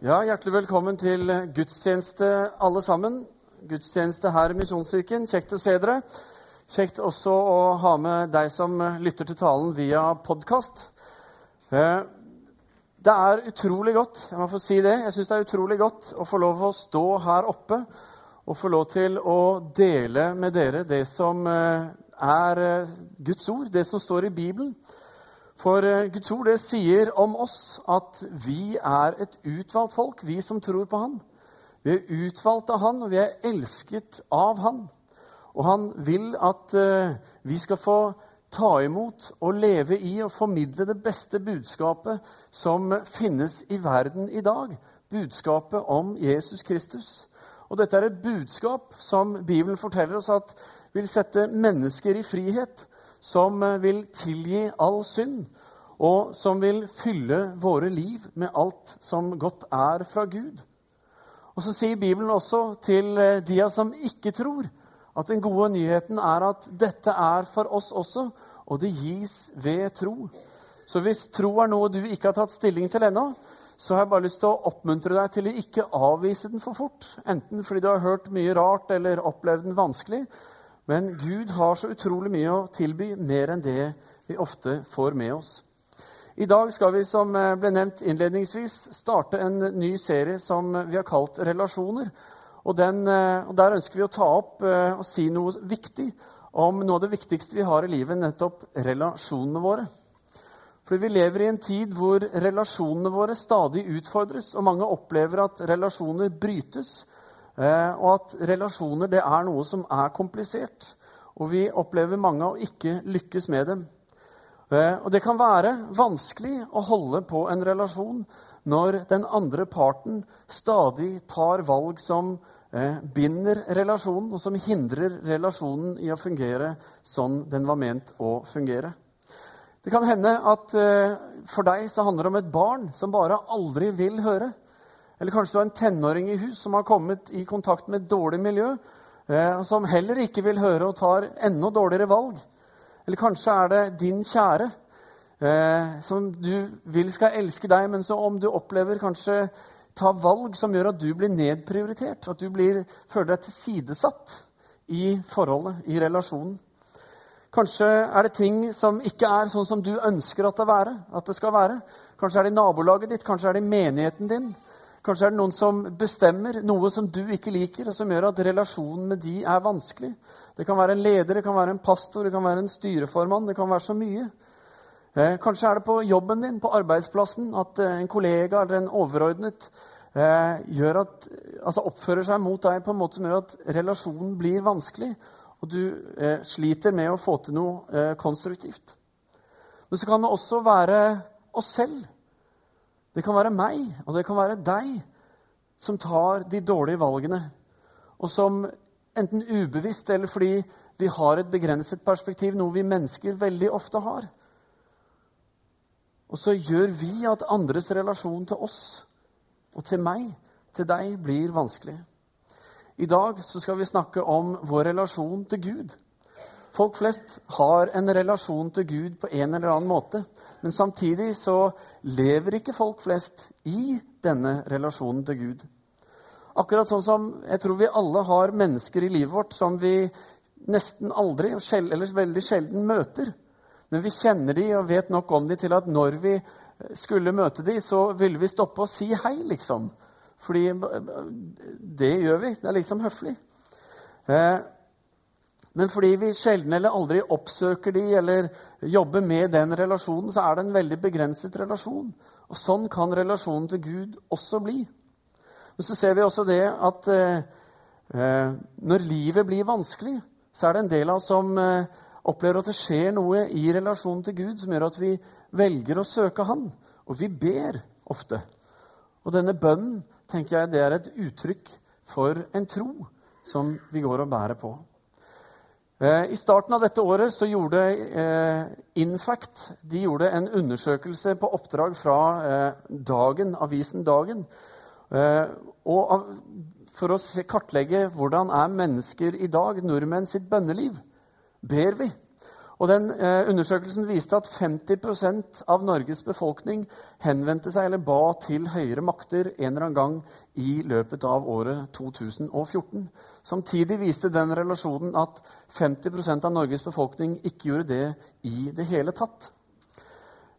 Ja, Hjertelig velkommen til gudstjeneste, alle sammen. Gudstjeneste her i Misjonskirken. Kjekt å se dere. Kjekt også å ha med deg som lytter til talen via podkast. Eh, det er utrolig godt jeg må få si det, jeg synes det er utrolig godt å få lov å stå her oppe og få lov til å dele med dere det som eh, er eh, Guds ord, det som står i Bibelen. For eh, Guds ord det sier om oss at vi er et utvalgt folk, vi som tror på Han. Vi er utvalgt av Han, og vi er elsket av Han. Og Han vil at uh, vi skal få ta imot og leve i og formidle det beste budskapet som finnes i verden i dag. Budskapet om Jesus Kristus. Og dette er et budskap som Bibelen forteller oss at vil sette mennesker i frihet som eh, vil tilgi all synd, og som vil fylle våre liv med alt som godt er fra Gud. Og Så sier Bibelen også til eh, de som ikke tror, at den gode nyheten er at dette er for oss også, og det gis ved tro. Så hvis tro er noe du ikke har tatt stilling til ennå, så har jeg bare lyst til å oppmuntre deg til å ikke avvise den for fort. Enten fordi du har hørt mye rart eller opplevd den vanskelig, men Gud har så utrolig mye å tilby, mer enn det vi ofte får med oss. I dag skal vi, som eh, ble nevnt innledningsvis, starte en ny serie som vi har kalt Relasjoner. Og, den, eh, og Der ønsker vi å ta opp eh, og si noe viktig om noe av det viktigste vi har i livet, nettopp relasjonene våre. Fordi vi lever i en tid hvor relasjonene våre stadig utfordres, og mange opplever at relasjoner brytes, og at relasjoner det er noe som er komplisert. Og vi opplever mange å ikke lykkes med dem. Eh, og det kan være vanskelig å holde på en relasjon når den andre parten stadig tar valg som eh, binder relasjonen, og som hindrer relasjonen i å fungere sånn den var ment å fungere. Det kan hende at for deg så handler det om et barn som bare aldri vil høre. Eller kanskje du har en tenåring i hus som har kommet i kontakt med et dårlig miljø, og som heller ikke vil høre og tar enda dårligere valg. Eller kanskje er det din kjære eh, som du vil skal elske deg, men så om du opplever kanskje ta valg som gjør at du blir nedprioritert, at du blir, føler deg tilsidesatt i forholdet, i relasjonen. Kanskje er det ting som ikke er sånn som du ønsker at det, være, at det skal være. Kanskje er det i nabolaget ditt, kanskje er det i menigheten din. Kanskje er det noen som bestemmer noe som du ikke liker, og som gjør at relasjonen med de er vanskelig. Det kan være en leder, det kan være en pastor, det kan være en styreformann. Det kan være så mye. Eh, kanskje er det på jobben din, på arbeidsplassen, at eh, en kollega eller en overordnet eh, at, altså oppfører seg mot deg på en måte som gjør at relasjonen blir vanskelig, og du eh, sliter med å få til noe eh, konstruktivt. Men så kan det også være oss selv det kan være meg, og det kan være deg, som tar de dårlige valgene. Og som enten ubevisst eller fordi vi har et begrenset perspektiv, noe vi mennesker veldig ofte har. Og så gjør vi at andres relasjon til oss og til meg, til deg, blir vanskelig. I dag så skal vi snakke om vår relasjon til Gud. Folk flest har en relasjon til Gud på en eller annen måte. Men samtidig så lever ikke folk flest i denne relasjonen til Gud. Akkurat sånn som jeg tror vi alle har mennesker i livet vårt som vi nesten aldri, eller veldig sjelden, møter. Men vi kjenner de og vet nok om de til at når vi skulle møte de, så ville vi stoppe og si hei, liksom. Fordi det gjør vi. Det er liksom høflig. Eh, men fordi vi sjelden eller aldri oppsøker de eller jobber med den relasjonen, så er det en veldig begrenset relasjon. Og Sånn kan relasjonen til Gud også bli. Men så ser vi også det at eh, eh, når livet blir vanskelig, så er det en del av oss som eh, opplever at det skjer noe i relasjonen til Gud som gjør at vi velger å søke Han. Og vi ber ofte. Og denne bønnen tenker jeg, det er et uttrykk for en tro som vi går og bærer på. Eh, I starten av dette året så gjorde eh, Infact de gjorde en undersøkelse på oppdrag fra eh, Dagen, avisen Dagen. For å kartlegge hvordan er mennesker i dag, nordmenn sitt bønneliv, ber vi. Og den eh, Undersøkelsen viste at 50% av Norges befolkning henvendte seg eller ba til høyere makter en eller annen gang i løpet av året 2014. Samtidig viste den relasjonen at 50% av Norges befolkning ikke gjorde det i det hele tatt.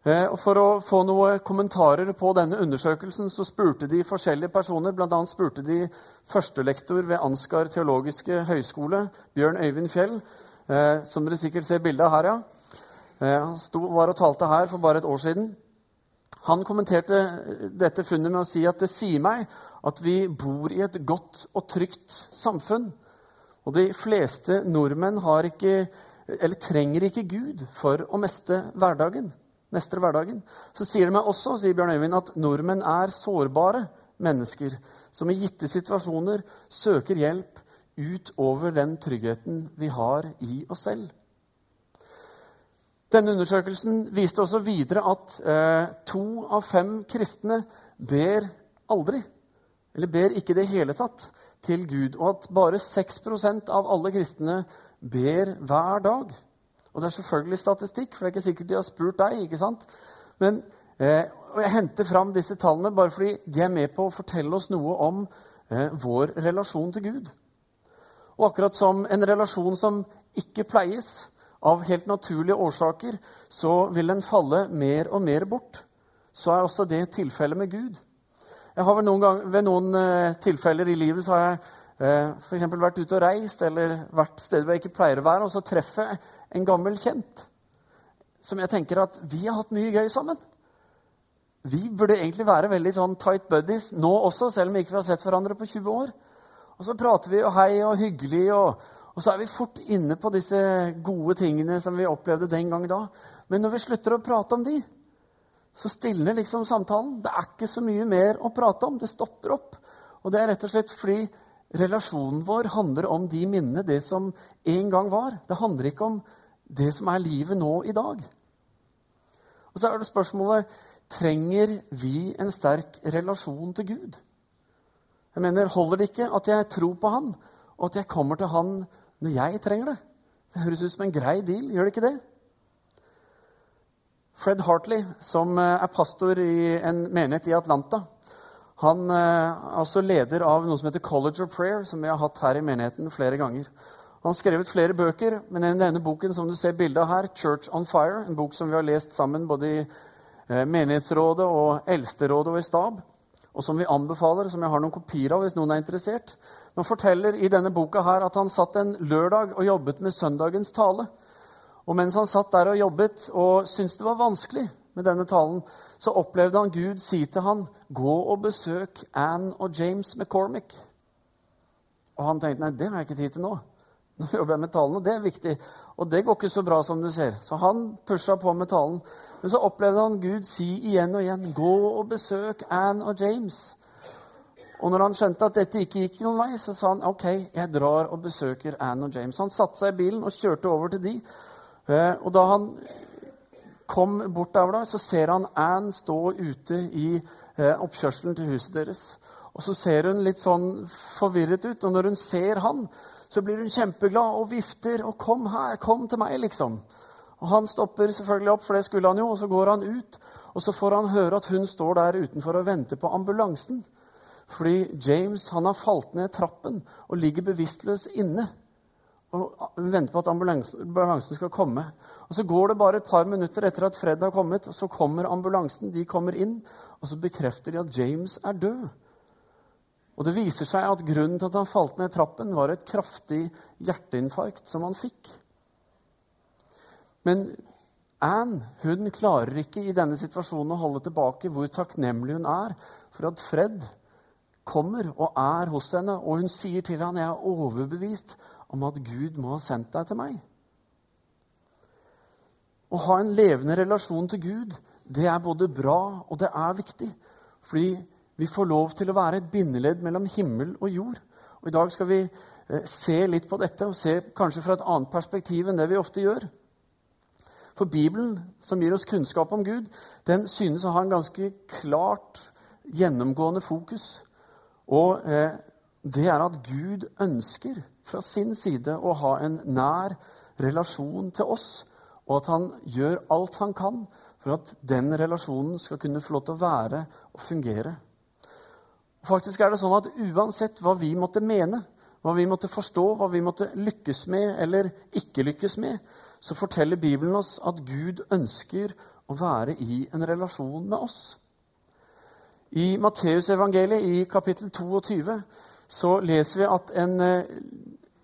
Eh, og for å få noen kommentarer på denne undersøkelsen så spurte de forskjellige personer. Blant annet spurte de førstelektor ved Ansgar teologiske høgskole, Bjørn Øyvind Fjell, eh, som dere sikkert ser bilde av her. ja. Eh, han sto, var og talte her for bare et år siden. Han kommenterte dette funnet med å si at det sier meg at vi bor i et godt og trygt samfunn. Og de fleste nordmenn har ikke, eller trenger ikke Gud for å mestre hverdagen. Mestre hverdagen. Så sier det meg også sier Bjørn Øyvind, at nordmenn er sårbare mennesker som i gitte situasjoner søker hjelp utover den tryggheten vi har i oss selv. Denne undersøkelsen viste også videre at eh, to av fem kristne ber aldri, eller ber ikke i det hele tatt, til Gud. Og at bare 6% av alle kristne ber hver dag. Og det er selvfølgelig statistikk, for det er ikke sikkert de har spurt deg. ikke sant? Men eh, Jeg henter fram disse tallene bare fordi de er med på å fortelle oss noe om eh, vår relasjon til Gud. Og akkurat som en relasjon som ikke pleies av helt naturlige årsaker, så vil den falle mer og mer bort. Så er også det tilfellet med Gud. Jeg har noen, gang, ved noen uh, tilfeller i livet så har jeg uh, for vært ute og reist eller vært steder hvor jeg ikke pleier å være, og så treffer jeg en gammel kjent som jeg tenker at vi har hatt mye gøy sammen. Vi burde egentlig være veldig sånn tight buddies nå også, selv om vi ikke har sett hverandre på 20 år. Og så prater vi og hei og hyggelig, og, og, så er vi fort inne på disse gode tingene som vi opplevde den gang da. Men når vi slutter å prate om de, så stilner liksom samtalen. Det er ikke så mye mer å prate om. Det stopper opp. Og det er rett og slett fordi relasjonen vår handler om de minnene, det som en gang var. Det handler ikke om det som er livet nå i dag. Og så er det spørsmålet trenger vi en sterk relasjon til Gud. Jeg mener, Holder det ikke at jeg tror på han, og at jeg kommer til han når jeg trenger det? Det høres ut som en grei deal, gjør det ikke det? Fred Hartley, som eh, er pastor i en menighet i Atlanta, han eh, er også leder av noe som heter College of Prayer, som vi har hatt her i menigheten flere ganger. Han har skrevet flere bøker, men denne boken som du ser bildet av her, 'Church on Fire', en bok som vi har lest sammen både i eh, menighetsrådet og eldsterådet og i stab, og som vi anbefaler, som jeg har noen kopier av hvis noen er interessert. Han forteller i denne boka her at han satt en lørdag og jobbet med søndagens tale. Og mens han satt der og jobbet og syntes det var vanskelig med denne talen, så opplevde han Gud si til han, 'Gå og besøk Anne og James McCormick'. Og han tenkte nei, det har jeg ikke tid til nå. Nå jobber jeg med talen, og det er viktig. Og det går ikke så bra som du ser. Så han pusha på med talen. Men så opplevde han Gud si igjen og igjen, 'Gå og besøk Anne og James'. Og når han skjønte at dette ikke gikk noen vei, så sa han ok, jeg drar og besøker Anne og James. Han satte seg i bilen og kjørte over til de. Eh, og da han kom bort der, så ser han Anne stå ute i eh, oppkjørselen til huset deres. Og så ser hun litt sånn forvirret ut. Og når hun ser han, så blir hun kjempeglad og vifter. Og 'kom her, kom til meg', liksom. Og Han stopper selvfølgelig opp, for det skulle han jo, og så går han ut. Og så får han høre at hun står der utenfor og venter på ambulansen. Fordi James han har falt ned trappen og ligger bevisstløs inne. Og venter på at ambulansen skal komme. Og Så går det bare et par minutter etter at Fred har kommet, og så kommer ambulansen. De kommer inn, og så bekrefter de at James er død. Og Det viser seg at grunnen til at han falt ned trappen, var et kraftig hjerteinfarkt som han fikk. Men Anne hun klarer ikke i denne situasjonen å holde tilbake hvor takknemlig hun er for at Fred kommer og er hos henne, og hun sier til ham, 'Jeg er overbevist om at Gud må ha sendt deg til meg.' Å ha en levende relasjon til Gud, det er både bra og det er viktig. Fordi vi får lov til å være et bindeledd mellom himmel og jord. Og I dag skal vi eh, se litt på dette og se kanskje fra et annet perspektiv enn det vi ofte gjør. For Bibelen, som gir oss kunnskap om Gud, den synes å ha en ganske klart gjennomgående fokus. Og eh, det er at Gud ønsker fra sin side å ha en nær relasjon til oss. og at han gjør alt han kan for at den relasjonen skal kunne få lov til å være og fungere. Faktisk er det sånn at Uansett hva vi måtte mene, hva vi måtte forstå, hva vi måtte lykkes med eller ikke lykkes med, så forteller Bibelen oss at Gud ønsker å være i en relasjon med oss. I Matteusevangeliet i kapittel 22 så leser vi at en, eh,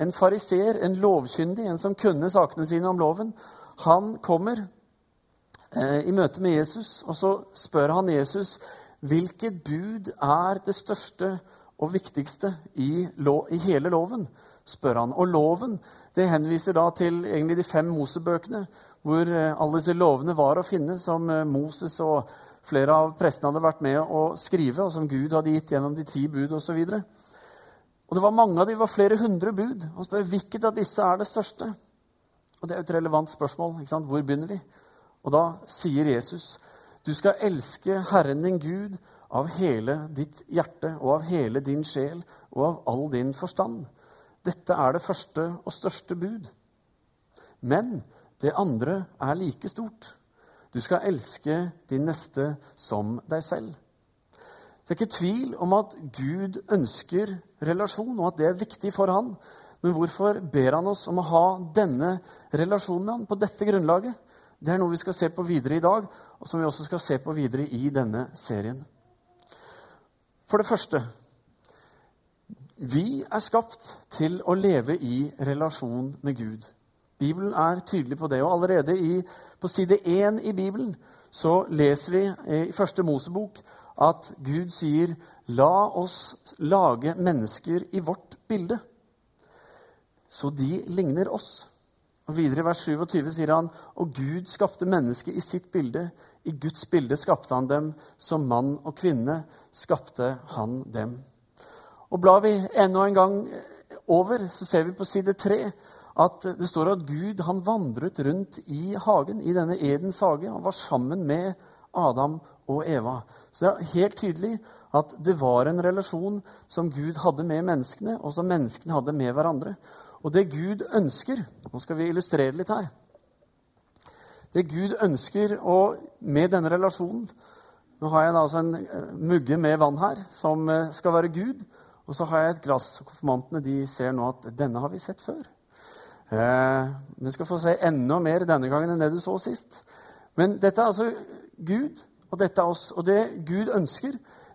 en fariseer, en lovkyndig, en som kunne sakene sine om loven, han kommer eh, i møte med Jesus, og så spør han Jesus hvilket bud er det største og viktigste i, i hele loven. spør han. Og loven det henviser da til egentlig de fem Mosebøkene, hvor eh, alle disse lovene var å finne, som eh, Moses og flere av prestene hadde vært med å skrive, og som Gud hadde gitt gjennom de ti bud osv. Og, og det var mange av dem, var flere hundre bud. Og spør hvilket av disse er det største. Og Det er et relevant spørsmål. ikke sant? Hvor begynner vi? Og da sier Jesus du skal elske Herren din Gud av hele ditt hjerte og av hele din sjel og av all din forstand. Dette er det første og største bud. Men det andre er like stort. Du skal elske din neste som deg selv. Det er ikke tvil om at Gud ønsker relasjon, og at det er viktig for han. Men hvorfor ber han oss om å ha denne relasjonen med han på dette grunnlaget? Det er noe vi skal se på videre i dag, og som vi også skal se på videre i denne serien. For det første vi er skapt til å leve i relasjon med Gud. Bibelen er tydelig på det. Og allerede i, på side 1 i Bibelen så leser vi i første Mosebok at Gud sier 'La oss lage mennesker i vårt bilde', så de ligner oss. Og Videre i vers 27 sier han og Gud skapte mennesket i sitt bilde. I Guds bilde skapte han dem. Som mann og kvinne skapte han dem. Og Blar vi enda en gang over, så ser vi på side 3 at det står at Gud han vandret rundt i hagen, i denne Edens hage, og var sammen med Adam og Eva. Så det er helt tydelig at det var en relasjon som Gud hadde med menneskene, og som menneskene hadde med hverandre. Og det Gud ønsker Nå skal vi illustrere litt her. Det Gud ønsker og med denne relasjonen Nå har jeg altså en eh, mugge med vann her som eh, skal være Gud. Og så har jeg et glass. Konfirmantene de ser nå at denne har vi sett før. Eh, du skal få se enda mer denne gangen enn det du så sist. Men dette er altså Gud, og dette er oss. Og det Gud ønsker,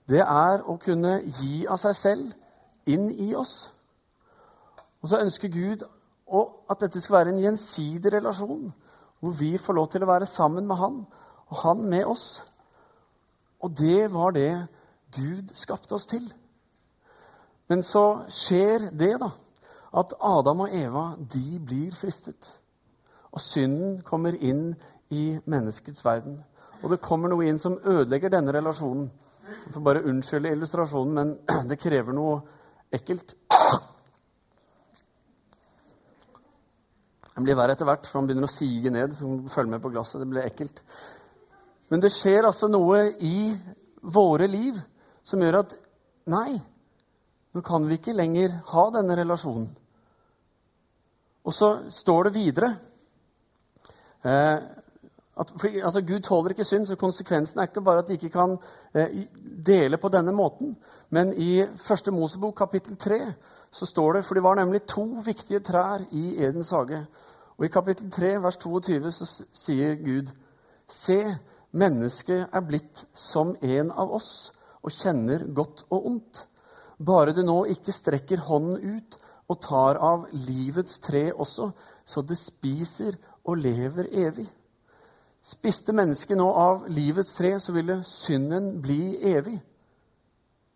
det er å kunne gi av seg selv inn i oss. Og så ønsker Gud at dette skal være en gjensidig relasjon, hvor vi får lov til å være sammen med Han, og Han med oss. Og det var det Gud skapte oss til. Men så skjer det, da, at Adam og Eva de blir fristet. Og synden kommer inn i menneskets verden. Og det kommer noe inn som ødelegger denne relasjonen. Jeg får bare unnskylde illustrasjonen, men det krever noe ekkelt. Den blir verre etter hvert, for han begynner å sige ned. så følger med på glasset. Det blir ekkelt. Men det skjer altså noe i våre liv som gjør at nei, nå kan vi ikke lenger ha denne relasjonen. Og så står det videre eh, at for, altså, Gud tåler ikke synd, så konsekvensen er ikke bare at de ikke kan eh, dele på denne måten. Men i første Mosebok kapittel 3 så står det For det var nemlig to viktige trær i Edens hage. Og i kapittel 3, vers 22, så sier Gud Se, mennesket er blitt som en av oss og kjenner godt og ondt. Bare du nå ikke strekker hånden ut og tar av livets tre også, så det spiser og lever evig. Spiste mennesket nå av livets tre, så ville synden bli evig.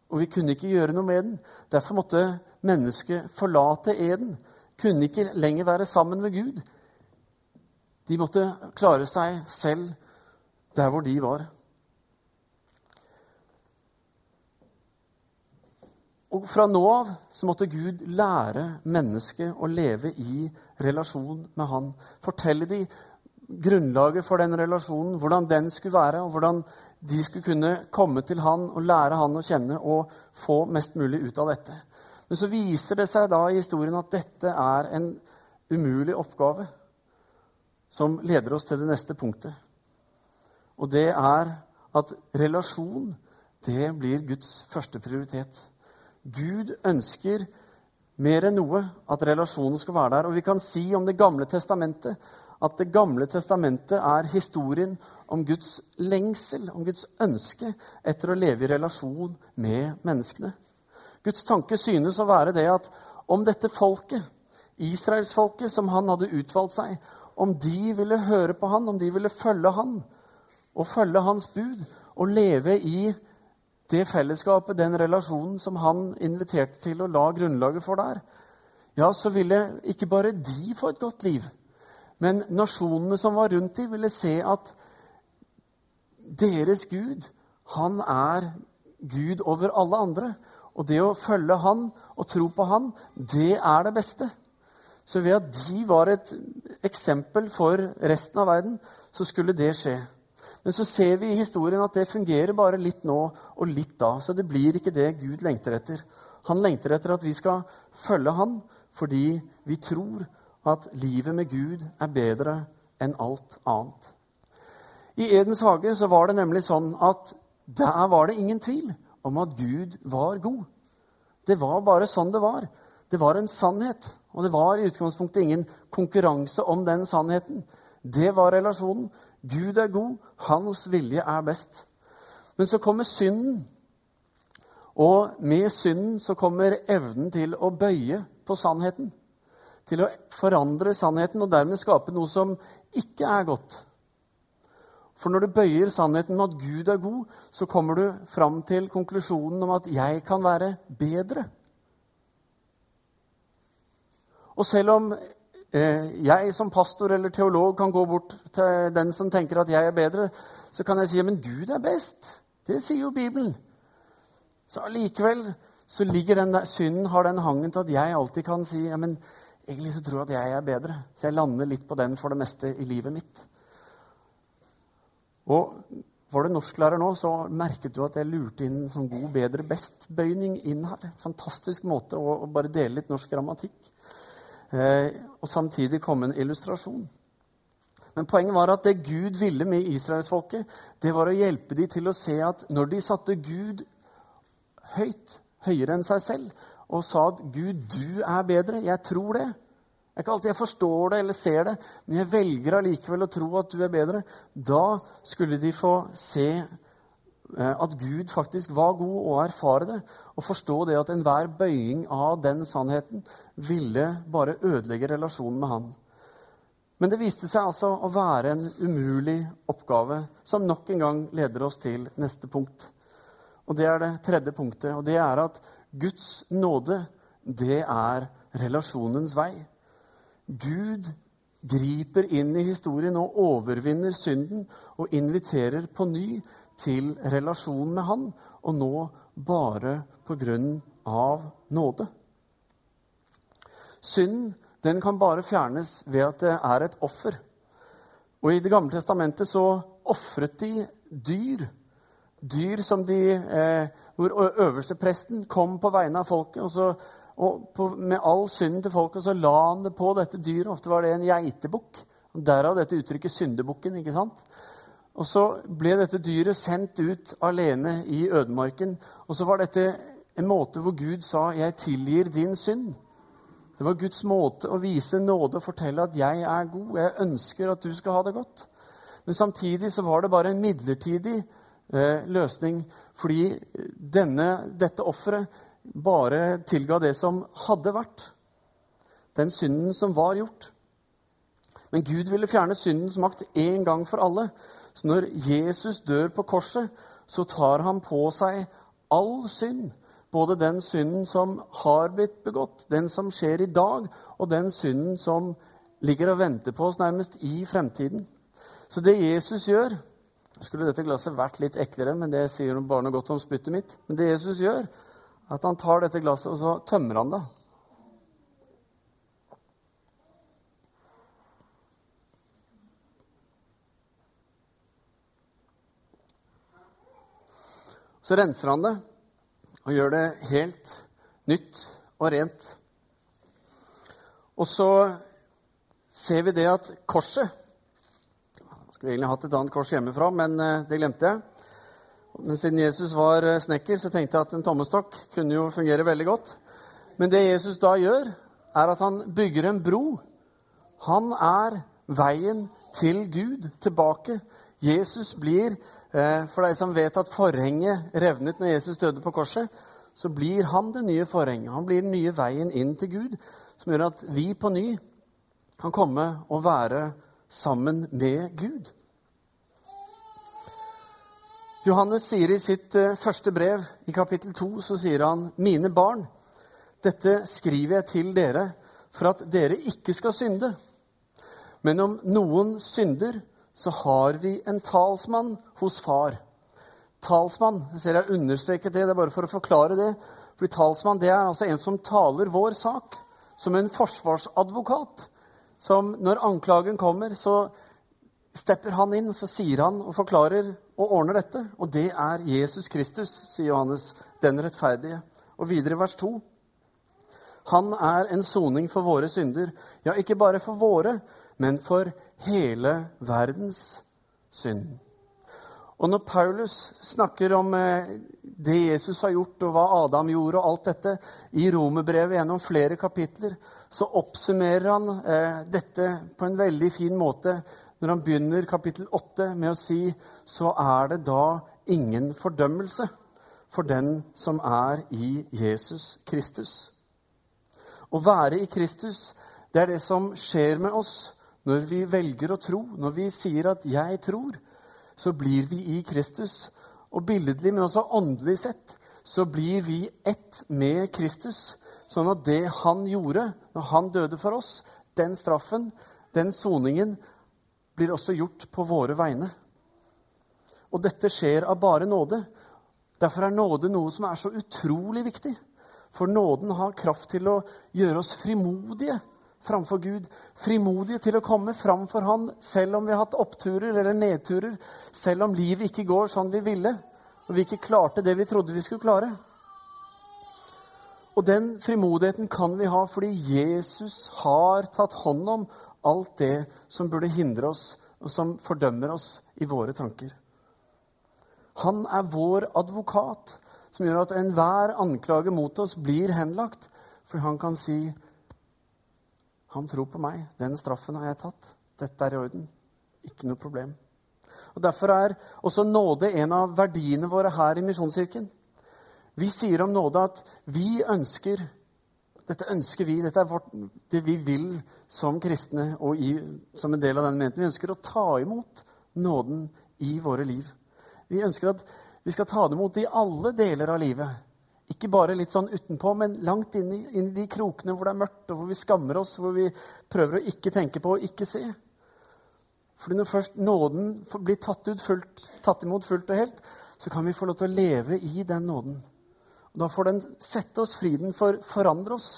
Og vi kunne ikke gjøre noe med den. Derfor måtte mennesket forlate eden. Kunne ikke lenger være sammen med Gud. De måtte klare seg selv der hvor de var. Og fra nå av så måtte Gud lære mennesket å leve i relasjon med Han. Fortelle dem grunnlaget for den relasjonen, hvordan den skulle være, og hvordan de skulle kunne komme til han og lære han å kjenne og få mest mulig ut av dette. Men så viser det seg da i historien at dette er en umulig oppgave. som leder oss til det neste punktet. Og det er at relasjon, det blir Guds første prioritet. Gud ønsker mer enn noe at relasjonen skal være der. Og vi kan si om Det gamle testamentet at Det gamle testamentet er historien om Guds lengsel, om Guds ønske etter å leve i relasjon med menneskene. Guds tanke synes å være det at om dette folket, israelsfolket som han hadde utvalgt seg, om de ville høre på han, om de ville følge han og følge hans bud og leve i det fellesskapet, den relasjonen som han inviterte til å la grunnlaget for der, ja, så ville ikke bare de få et godt liv, men nasjonene som var rundt dem, ville se at deres Gud, han er Gud over alle andre. Og det å følge han og tro på han, det er det beste. Så ved at de var et eksempel for resten av verden, så skulle det skje. Men så ser vi i historien at det fungerer bare litt nå og litt da. Så det blir ikke det Gud lengter etter. Han lengter etter at vi skal følge Han fordi vi tror at livet med Gud er bedre enn alt annet. I Edens hage så var det nemlig sånn at der var det ingen tvil om at Gud var god. Det var bare sånn det var. Det var en sannhet. Og det var i utgangspunktet ingen konkurranse om den sannheten. Det var relasjonen. Gud er god, hans vilje er best. Men så kommer synden. Og med synden så kommer evnen til å bøye på sannheten. Til å forandre sannheten og dermed skape noe som ikke er godt. For når du bøyer sannheten med at Gud er god, så kommer du fram til konklusjonen om at 'jeg kan være bedre'. Og selv om Eh, jeg som pastor eller teolog kan gå bort til den som tenker at jeg er bedre, så kan jeg si men Gud er best. Det sier jo Bibelen. Så allikevel så ligger den der, synden har den hangen til at jeg alltid kan si ja, men egentlig så tror jeg at jeg er bedre. Så jeg lander litt på den for det meste i livet mitt. Og var du norsklærer nå, så merket du at jeg lurte inn en sånn god, bedre, best-bøyning inn her. Fantastisk måte å, å bare dele litt norsk grammatikk. Eh, og samtidig komme en illustrasjon. Men poenget var at det Gud ville med israelsfolket, det var å hjelpe dem til å se at når de satte Gud høyt, høyere enn seg selv, og sa at 'Gud, du er bedre', jeg tror det. Det er ikke alltid jeg forstår det eller ser det, men jeg velger allikevel å tro at du er bedre. Da skulle de få se Eh, at Gud faktisk var god, og erfare det. Og forstå det at enhver bøying av den sannheten ville bare ødelegge relasjonen med Han. Men det viste seg altså å være en umulig oppgave, som nok en gang leder oss til neste punkt. Og det er det tredje punktet, og det er at Guds nåde, det er relasjonens vei. Gud griper inn i historien og overvinner synden og inviterer på ny til relasjon med Han, og nå bare på grunn av nåde. Synden den kan bare fjernes ved at det er et offer. Og I Det gamle testamentet så ofret de dyr. Dyr som de, eh, hvor øverste presten kom på vegne av folket. og, så, og på, Med all synden til folket så la han det på dette dyret. Ofte var det en geitebukk. Derav dette uttrykket 'syndebukken'. ikke sant? Og så ble dette dyret sendt ut alene i ødemarken. Og så var dette en måte hvor Gud sa 'Jeg tilgir din synd'. Det var Guds måte å vise nåde og fortelle at 'jeg er god', 'jeg ønsker at du skal ha det godt'. Men samtidig så var det bare en midlertidig løsning, fordi denne, dette offeret bare tilga det som hadde vært. Den synden som var gjort. Men Gud ville fjerne syndens makt én gang for alle. Så når Jesus dør på korset, så tar han på seg all synd. Både den synden som har blitt begått, den som skjer i dag, og den synden som ligger og venter på oss nærmest i fremtiden. Så det Jesus gjør Skulle dette glasset vært litt eklere, men det sier bare noe godt om spyttet mitt. Men det Jesus gjør, er at han tar dette glasset, og så tømmer han det. Så renser han det og gjør det helt nytt og rent. Og så ser vi det at korset, Skulle egentlig hatt et annet kors hjemmefra, men eh, det glemte jeg. Men siden Jesus var eh, snekker, så tenkte jeg at en tommestokk kunne jo fungere veldig godt. Men det Jesus da gjør, er at han bygger en bro. Han er veien til Gud tilbake. Jesus blir, eh, for deg som vet at forhenget revnet når Jesus døde på korset, så blir han det nye forhenget. Han blir den nye veien inn til Gud, som gjør at vi på ny kan komme og være sammen med Gud. Johannes sier i sitt eh, første brev, i kapittel 2, så sier han, 'Mine barn, dette skriver jeg til dere for at dere ikke skal synde.' 'Men om noen synder, så har vi en talsmann hos Far.' Talsmann, jeg ser jeg understreket det, det er bare for å forklare det. Fordi talsmann det er altså en som taler vår sak, som en forsvarsadvokat. Som når anklagen kommer, så stepper han inn, så sier han og forklarer og ordner dette. Og det er Jesus Kristus, sier Johannes, den rettferdige. Og videre vers 2. Han er en soning for våre synder. Ja, ikke bare for våre, men for hele verdens synd. Og når Paulus snakker om eh, det Jesus har gjort, og hva Adam gjorde, og alt dette i romerbrevet gjennom flere kapitler, så oppsummerer han eh, dette på en veldig fin måte når han begynner kapittel 8 med å si så er det da ingen fordømmelse for den som er i Jesus Kristus. Å være i Kristus, det er det som skjer med oss når vi velger å tro. Når vi sier at 'jeg tror', så blir vi i Kristus. Og billedlig, men også åndelig sett, så blir vi ett med Kristus. Sånn at det han gjorde når han døde for oss, den straffen, den soningen, blir også gjort på våre vegne. Og dette skjer av bare nåde. Derfor er nåde noe som er så utrolig viktig. For nåden har kraft til å gjøre oss frimodige framfor Gud. Frimodige til å komme framfor Han selv om vi har hatt oppturer eller nedturer. Selv om livet ikke går sånn vi ville, og vi ikke klarte det vi trodde vi skulle klare. Og den frimodigheten kan vi ha fordi Jesus har tatt hånd om alt det som burde hindre oss, og som fordømmer oss i våre tanker. Han er vår advokat, som gjør at enhver anklage mot oss blir henlagt. For han kan si, 'Han tror på meg. Den straffen har jeg tatt. Dette er i orden. Ikke noe problem.' Og Derfor er også nåde en av verdiene våre her i Misjonskirken. Vi sier om nåde at vi ønsker dette ønsker vi. Dette er vårt, det vi vil som kristne og i, som en del av den menigheten. Vi ønsker å ta imot nåden i våre liv. Vi ønsker at vi skal ta det imot i alle deler av livet. Ikke bare litt sånn utenpå, men langt inn i, inn i de krokene hvor det er mørkt, og hvor vi skammer oss, hvor vi prøver å ikke tenke på og ikke se. Fordi når først nåden blir tatt, fullt, tatt imot fullt og helt, så kan vi få lov til å leve i den nåden. Da får den sette oss fri. Den får forandre oss.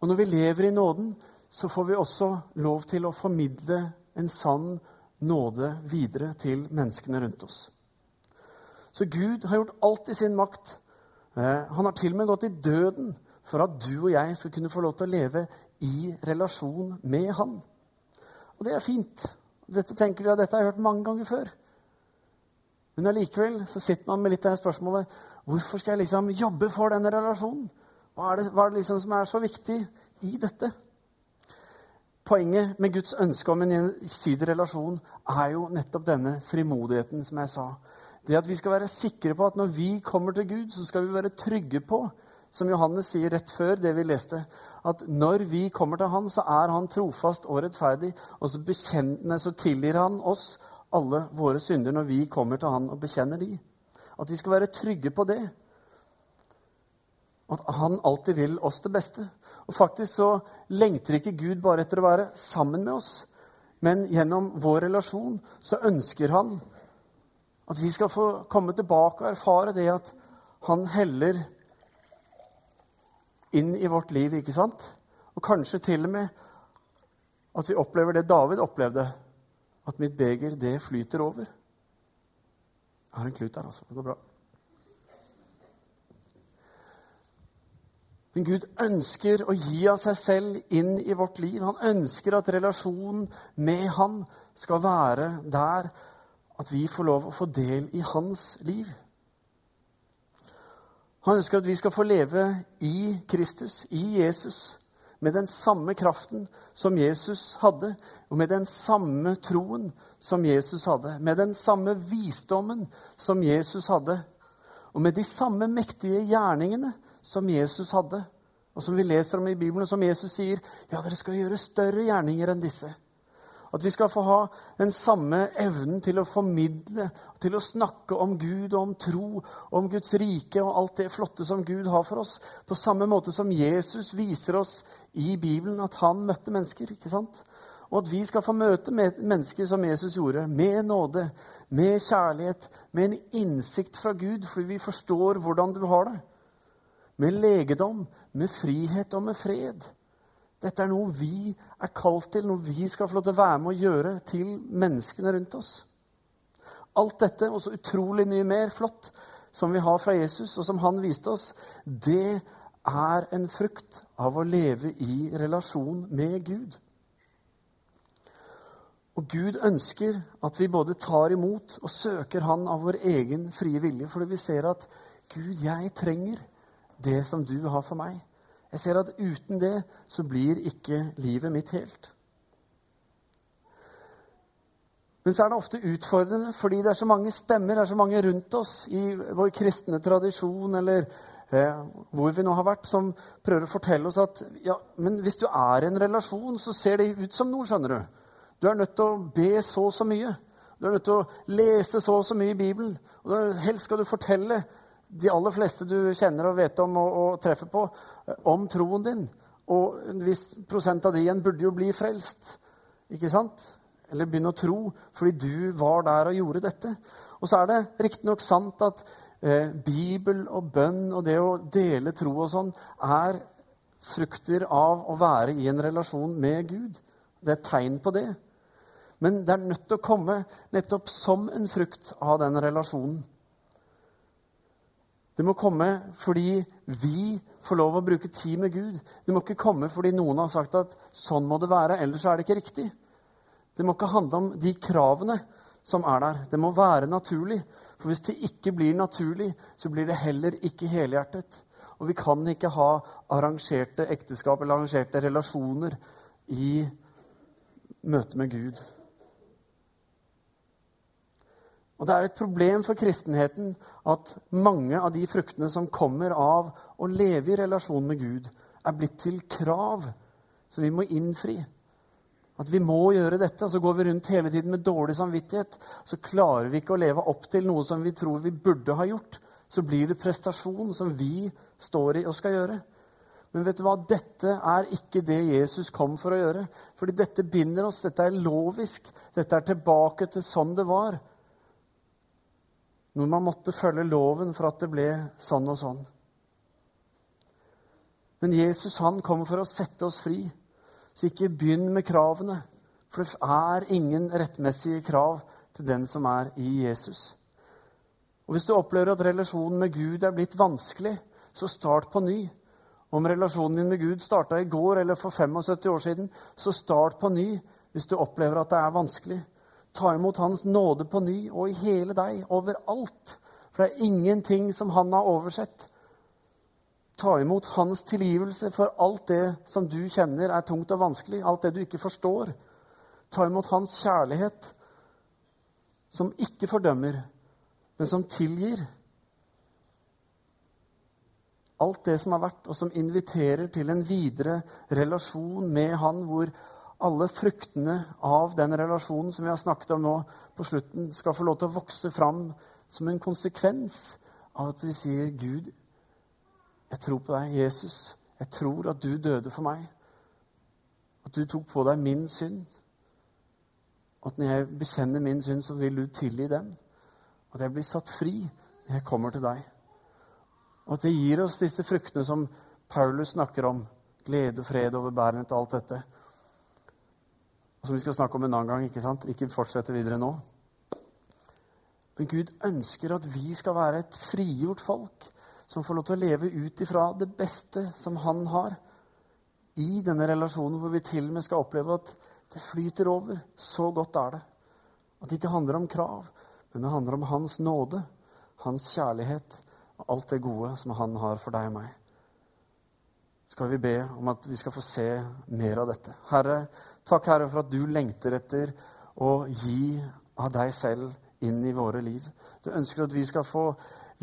Og når vi lever i nåden, så får vi også lov til å formidle en sann nåde videre til menneskene rundt oss. Så Gud har gjort alt i sin makt. Eh, han har til og med gått i døden for at du og jeg skal kunne få lov til å leve i relasjon med Han. Og det er fint. Dette tenker du, ja, dette har jeg hørt mange ganger før. Men allikevel sitter man med litt av det spørsmålet Hvorfor skal jeg liksom jobbe for denne relasjonen? Hva er det, hva er det liksom som er så viktig i dette? Poenget med Guds ønske om en gjensidig relasjon er jo nettopp denne frimodigheten, som jeg sa. Det at vi skal være sikre på at når vi kommer til Gud, så skal vi være trygge på, som Johannes sier rett før det vi leste, at når vi kommer til Han, så er Han trofast og rettferdig, og så, så tilgir Han oss alle våre synder når vi kommer til Han og bekjenner de. At vi skal være trygge på det. At han alltid vil oss det beste. Og faktisk så lengter ikke Gud bare etter å være sammen med oss. Men gjennom vår relasjon så ønsker han at vi skal få komme tilbake og erfare det at han heller inn i vårt liv, ikke sant? Og kanskje til og med at vi opplever det David opplevde. At mitt beger, det flyter over. Jeg har en klut der, altså. Det går bra. Men Gud ønsker å gi av seg selv inn i vårt liv. Han ønsker at relasjonen med Han skal være der at vi får lov å få del i hans liv. Han ønsker at vi skal få leve i Kristus, i Jesus, med den samme kraften som Jesus hadde, og med den samme troen som Jesus hadde, med den samme visdommen som Jesus hadde, og med de samme mektige gjerningene som Jesus hadde, og som vi leser om i Bibelen, og som Jesus sier ja, dere skal gjøre større gjerninger enn disse. At vi skal få ha den samme evnen til å formidle, til å snakke om Gud og om tro, om Guds rike og alt det flotte som Gud har for oss. På samme måte som Jesus viser oss i Bibelen at han møtte mennesker. ikke sant? Og at vi skal få møte mennesker som Jesus gjorde, med nåde, med kjærlighet, med en innsikt fra Gud, fordi vi forstår hvordan du har det. Med legedom, med frihet og med fred. Dette er noe vi er kalt til, noe vi skal få lov til å være med å gjøre til menneskene rundt oss. Alt dette og så utrolig mye mer flott som vi har fra Jesus, og som han viste oss, det er en frukt av å leve i relasjon med Gud. Og Gud ønsker at vi både tar imot og søker Han av vår egen frie vilje, fordi vi ser at Gud, jeg trenger det som du har for meg. Jeg ser at uten det så blir ikke livet mitt helt. Men så er det ofte utfordrende fordi det er så mange stemmer, det er så mange rundt oss i vår kristne tradisjon eller eh, hvor vi nå har vært, som prøver å fortelle oss at ja, men hvis du er i en relasjon, så ser det ut som noe, skjønner du. Du er nødt til å be så og så mye. Du er nødt til å lese så og så mye i Bibelen. Og helst skal du fortelle de aller fleste du kjenner og vet om og, og treffer på, eh, om troen din. Og en viss prosent av de igjen burde jo bli frelst. Ikke sant? Eller begynne å tro fordi du var der og gjorde dette. Og så er det riktignok sant at eh, Bibel og bønn og det å dele tro og sånn er frukter av å være i en relasjon med Gud. Det er tegn på det. Men det er nødt til å komme nettopp som en frukt av den relasjonen. Det må komme fordi vi får lov å bruke tid med Gud. Det må ikke komme fordi noen har sagt at sånn må det være, ellers er det ikke riktig. Det må ikke handle om de kravene som er der. Det må være naturlig. For hvis det ikke blir naturlig, så blir det heller ikke helhjertet. Og vi kan ikke ha arrangerte ekteskap eller arrangerte relasjoner i møte med Gud. Og Det er et problem for kristenheten at mange av de fruktene som kommer av å leve i relasjon med Gud, er blitt til krav som vi må innfri. At vi må gjøre dette, og så går vi rundt hele tiden med dårlig samvittighet. Så klarer vi ikke å leve opp til noe som vi tror vi burde ha gjort. Så blir det prestasjon som vi står i og skal gjøre. Men vet du hva? dette er ikke det Jesus kom for å gjøre. Fordi dette binder oss. Dette er lovisk. Dette er tilbake til sånn det var når man måtte følge loven for at det ble sånn og sånn. Men Jesus han kommer for å sette oss fri. Så ikke begynn med kravene. For det er ingen rettmessige krav til den som er i Jesus. Og Hvis du opplever at relasjonen med Gud er blitt vanskelig, så start på ny. Om relasjonen din med Gud starta i går eller for 75 år siden, så start på ny hvis du opplever at det er vanskelig. Ta imot Hans nåde på ny og i hele deg, overalt. For det er ingenting som Han har oversett. Ta imot Hans tilgivelse for alt det som du kjenner er tungt og vanskelig, alt det du ikke forstår. Ta imot Hans kjærlighet, som ikke fordømmer, men som tilgir. Alt det som har vært, og som inviterer til en videre relasjon med Han, hvor alle fruktene av den relasjonen som vi har snakket om nå på slutten, skal få lov til å vokse fram som en konsekvens av at vi sier, 'Gud, jeg tror på deg, Jesus. Jeg tror at du døde for meg. At du tok på deg min synd. At når jeg bekjenner min synd, så vil du tilgi den. At jeg blir satt fri når jeg kommer til deg. Og at det gir oss disse fruktene som Paulus snakker om. Glede, og fred, overbærenhet og alt dette som vi skal snakke om en annen gang. Ikke sant? Ikke fortsette videre nå. Men Gud ønsker at vi skal være et frigjort folk som får lov til å leve ut ifra det beste som han har. I denne relasjonen hvor vi til og med skal oppleve at det flyter over. Så godt er det. At det ikke handler om krav, men det handler om hans nåde, hans kjærlighet og alt det gode som han har for deg og meg. Skal vi be om at vi skal få se mer av dette. Herre, takk Herre for at du lengter etter å gi av deg selv inn i våre liv. Du ønsker at vi skal få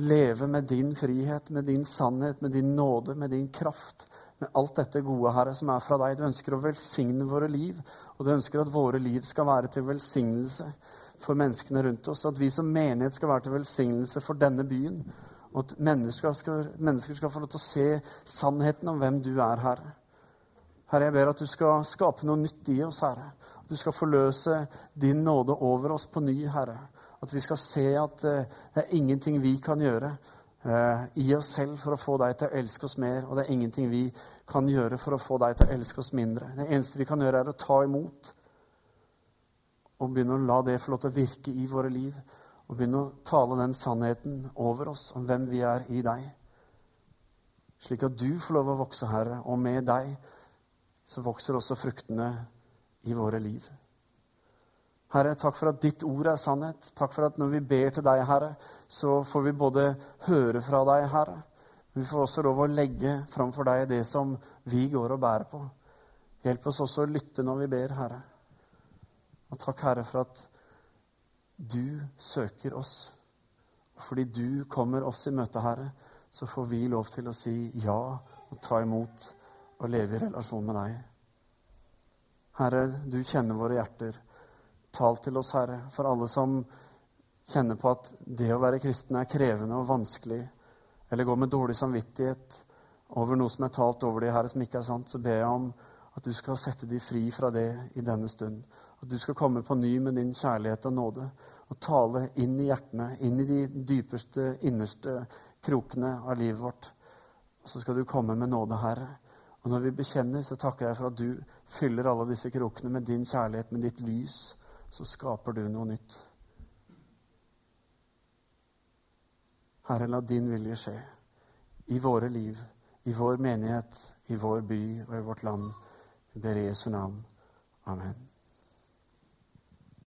leve med din frihet, med din sannhet, med din nåde, med din kraft. Med alt dette gode, Herre, som er fra deg. Du ønsker å velsigne våre liv, og du ønsker at våre liv skal være til velsignelse for menneskene rundt oss. At vi som menighet skal være til velsignelse for denne byen. Og at mennesker skal, mennesker skal få lov til å se sannheten om hvem du er, Herre. Herre, jeg ber at du skal skape noe nytt i oss, Herre. At du skal forløse din nåde over oss på ny, Herre. At vi skal se at uh, det er ingenting vi kan gjøre uh, i oss selv for å få deg til å elske oss mer, og det er ingenting vi kan gjøre for å få deg til å elske oss mindre. Det eneste vi kan gjøre, er å ta imot og begynne å la det få lov til å virke i våre liv. Og begynne å tale den sannheten over oss om hvem vi er i deg. Slik at du får lov å vokse, Herre, og med deg så vokser også fruktene i våre liv. Herre, takk for at ditt ord er sannhet. Takk for at når vi ber til deg, Herre, så får vi både høre fra deg, Herre, men vi får også lov å legge framfor deg det som vi går og bærer på. Hjelp oss også å lytte når vi ber, Herre. Og takk, Herre, for at du søker oss. Og fordi du kommer oss i møte, Herre, så får vi lov til å si ja og ta imot og leve i relasjon med deg. Herre, du kjenner våre hjerter. Tal til oss, Herre, for alle som kjenner på at det å være kristen er krevende og vanskelig, eller går med dårlig samvittighet over noe som er talt over de Herre, som ikke er sant, så ber jeg om at du skal sette dem fri fra det i denne stund. At du skal komme på ny med din kjærlighet og nåde og tale inn i hjertene, inn i de dypeste, innerste krokene av livet vårt. Så skal du komme med nåde, Herre. Og når vi bekjenner, så takker jeg for at du fyller alle disse krokene med din kjærlighet, med ditt lys. Så skaper du noe nytt. Herre, la din vilje skje i våre liv, i vår menighet, i vår by og i vårt land. Vi ber Jesu navn. Amen.